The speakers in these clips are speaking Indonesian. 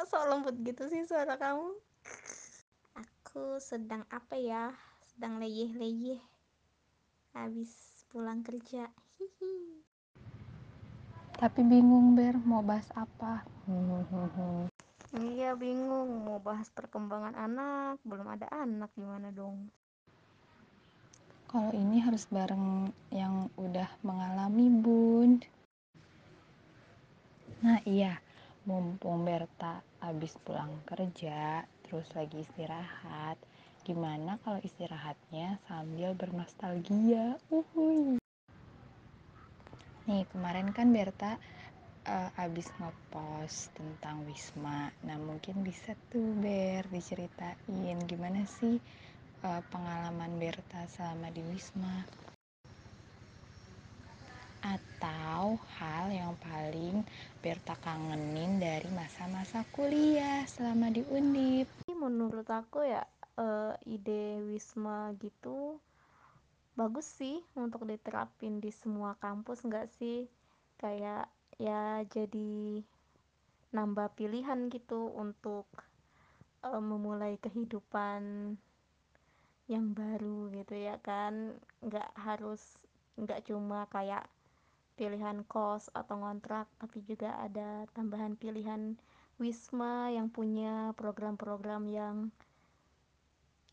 kok sok lembut gitu sih suara kamu? Aku sedang apa ya? Sedang leyeh-leyeh. Habis pulang kerja. Hihi. Tapi bingung Ber mau bahas apa? Iya bingung. Mau bahas perkembangan anak. Belum ada anak gimana dong? Kalau ini harus bareng yang udah mengalami bun. Nah iya, mumpung Berta abis pulang kerja, terus lagi istirahat, gimana kalau istirahatnya sambil bernostalgia? Uhuy. Nih kemarin kan Berta uh, abis ngepost tentang Wisma, nah mungkin bisa tuh Ber diceritain gimana sih uh, pengalaman Berta selama di Wisma atau hal yang paling Berta kangenin dari masa-masa kuliah selama di Undip. Menurut aku ya uh, ide wisma gitu bagus sih untuk diterapin di semua kampus nggak sih kayak ya jadi nambah pilihan gitu untuk uh, memulai kehidupan yang baru gitu ya kan nggak harus nggak cuma kayak pilihan kos atau ngontrak tapi juga ada tambahan pilihan wisma yang punya program-program yang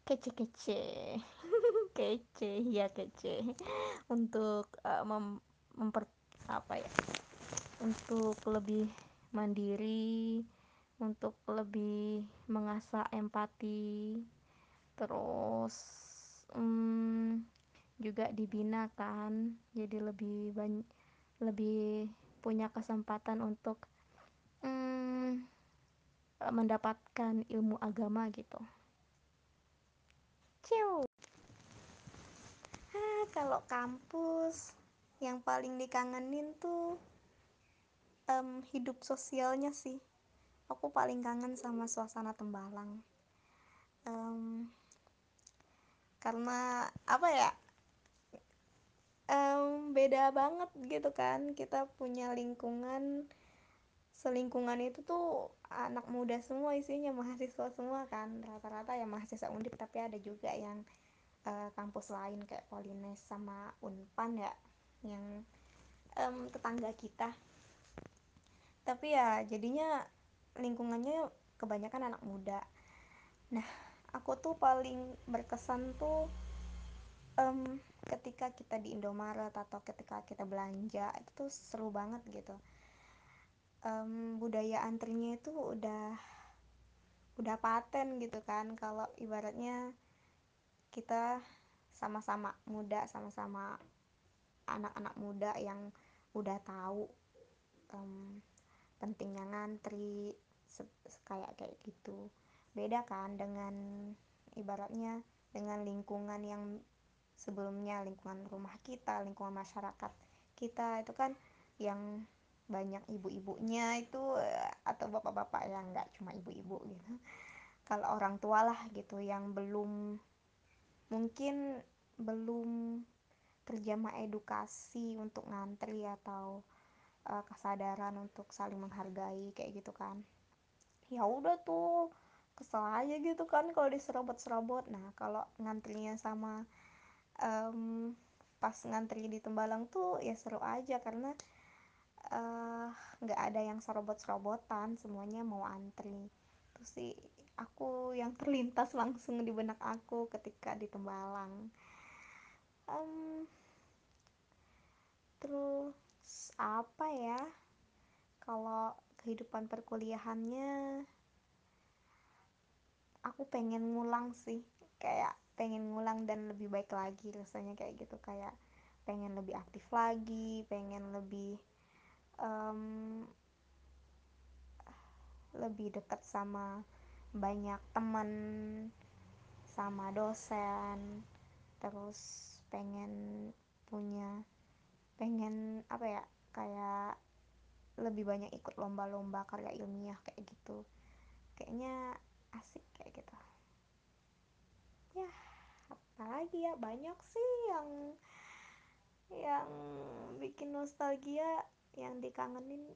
kece-kece. Kece ya kece. Untuk uh, mem memper apa ya untuk lebih mandiri untuk lebih mengasah empati terus um, juga dibina kan jadi lebih banyak lebih punya kesempatan untuk hmm, mendapatkan ilmu agama gitu. Ciu. Ah, kalau kampus yang paling dikangenin tuh um, hidup sosialnya sih. Aku paling kangen sama suasana Tembalang. Um, karena apa ya? Um, beda banget gitu kan. Kita punya lingkungan selingkungan itu tuh anak muda semua isinya mahasiswa semua kan. Rata-rata ya mahasiswa undip tapi ada juga yang uh, kampus lain kayak Polines sama Unpan ya yang um, tetangga kita. Tapi ya jadinya lingkungannya kebanyakan anak muda. Nah aku tuh paling berkesan tuh um, ketika kita di Indomaret atau ketika kita belanja itu seru banget gitu. Um, budaya antrinya itu udah udah paten gitu kan. Kalau ibaratnya kita sama-sama muda sama-sama anak-anak muda yang udah tahu um, pentingnya ngantri kayak kayak gitu. Beda kan dengan ibaratnya dengan lingkungan yang sebelumnya lingkungan rumah kita lingkungan masyarakat kita itu kan yang banyak ibu-ibunya itu eh, atau bapak-bapak yang nggak cuma ibu-ibu gitu. Kalau orang tua lah gitu yang belum mungkin belum terjamah edukasi untuk ngantri atau uh, kesadaran untuk saling menghargai kayak gitu kan. Ya udah tuh kesel aja gitu kan kalau diserobot-serobot. Nah kalau ngantrinya sama um, pas ngantri di Tembalang tuh ya seru aja karena eh, nggak uh, ada yang serobot-serobotan semuanya mau antri. Terus sih aku yang terlintas langsung di benak aku ketika di Tembalang. Um, terus apa ya kalau kehidupan perkuliahannya aku pengen ngulang sih kayak pengen ngulang dan lebih baik lagi rasanya kayak gitu. Kayak pengen lebih aktif lagi pengen lebih um, lebih dekat sama banyak teman sama dosen terus pengen punya pengen apa ya kayak lebih banyak ikut lomba-lomba karya ilmiah kayak gitu. Kayaknya asik kayak gitu. Ya apalagi ya banyak sih yang yang bikin nostalgia yang dikangenin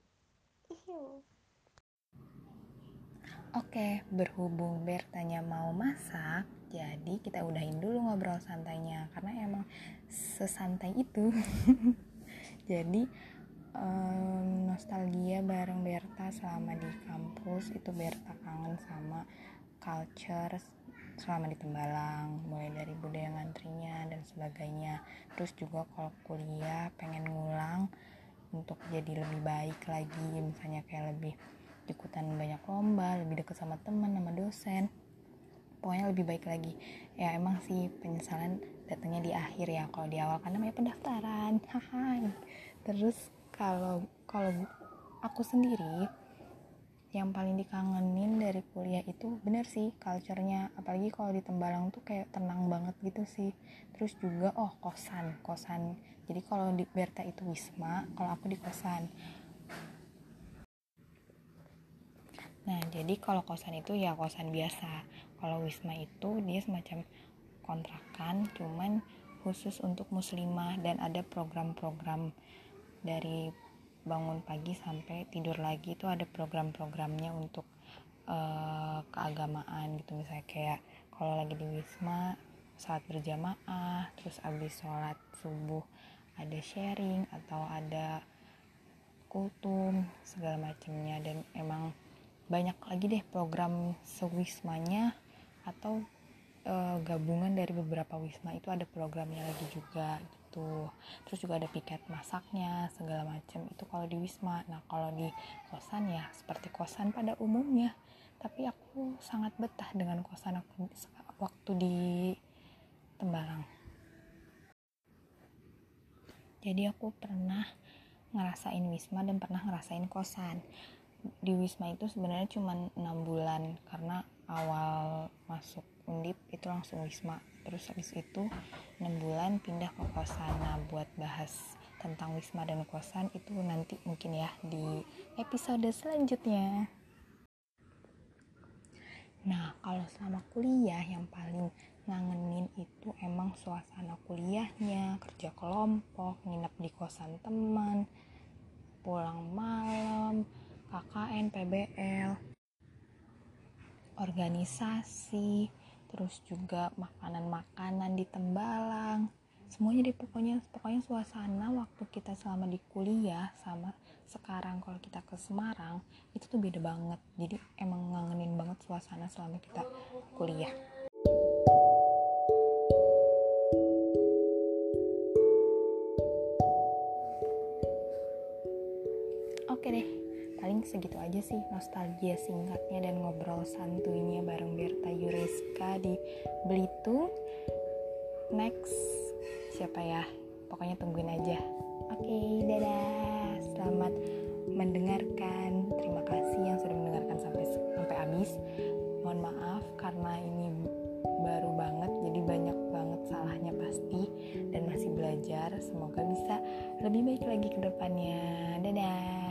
ihiu Oke, berhubung Bertanya mau masak, jadi kita udahin dulu ngobrol santainya karena emang sesantai itu. jadi um, nostalgia bareng Berta selama di kampus itu Berta kangen sama culture selama di Tembalang mulai dari budaya ngantrinya dan sebagainya. Terus juga kalau kuliah pengen ngulang untuk jadi lebih baik lagi misalnya kayak lebih ikutan banyak lomba lebih dekat sama teman sama dosen. Pokoknya lebih baik lagi. Ya emang sih penyesalan datangnya di akhir ya kalau di awal kan namanya pendaftaran. Terus kalau kalau aku sendiri yang paling dikangenin dari kuliah itu bener sih culture-nya. Apalagi kalau di Tembalang tuh kayak tenang banget gitu sih. Terus juga oh kosan kosan. Jadi kalau di Berta itu Wisma kalau aku di kosan. Nah, jadi kalau kosan itu ya kosan biasa. Kalau wisma itu dia semacam kontrakan, cuman khusus untuk muslimah dan ada program-program dari bangun pagi sampai tidur lagi itu ada program-programnya untuk uh, keagamaan gitu. Misalnya kayak kalau lagi di wisma saat berjamaah terus abis sholat subuh ada sharing atau ada kultum segala macamnya. Dan emang banyak lagi deh program sewismanya atau e, gabungan dari beberapa wisma itu ada programnya lagi juga gitu. Terus juga ada piket masaknya segala macam itu kalau di wisma. Nah kalau di kosan ya seperti kosan pada umumnya. Tapi aku sangat betah dengan kosan aku waktu di Tembalang. Jadi aku pernah ngerasain wisma dan pernah ngerasain kosan. Di Wisma itu sebenarnya cuma enam bulan. Karena awal masuk undip itu langsung Wisma terus habis itu enam bulan pindah ke kosan nah buat bahas tentang Wisma dan kosan. Itu nanti mungkin ya di episode selanjutnya. Nah kalau selama kuliah yang paling ngangenin itu emang suasana kuliahnya. Kerja kelompok nginep di kosan teman pulang malam KKN, PBL, organisasi, terus juga makanan-makanan di Tembalang. Semuanya di pokoknya pokoknya suasana waktu kita selama di kuliah sama sekarang kalau kita ke Semarang itu tuh beda banget. Jadi emang ngangenin banget suasana selama kita kuliah. Segitu aja sih nostalgia singkatnya dan ngobrol santuinya bareng Berta Yureska di Belitung. Next siapa ya? Pokoknya tungguin aja. Oke okay, dadah. Selamat mendengarkan. Terima kasih yang sudah mendengarkan sampai sampai habis. Mohon maaf karena ini baru banget jadi banyak banget salahnya pasti dan masih belajar. Semoga bisa lebih baik lagi ke depannya. Dadah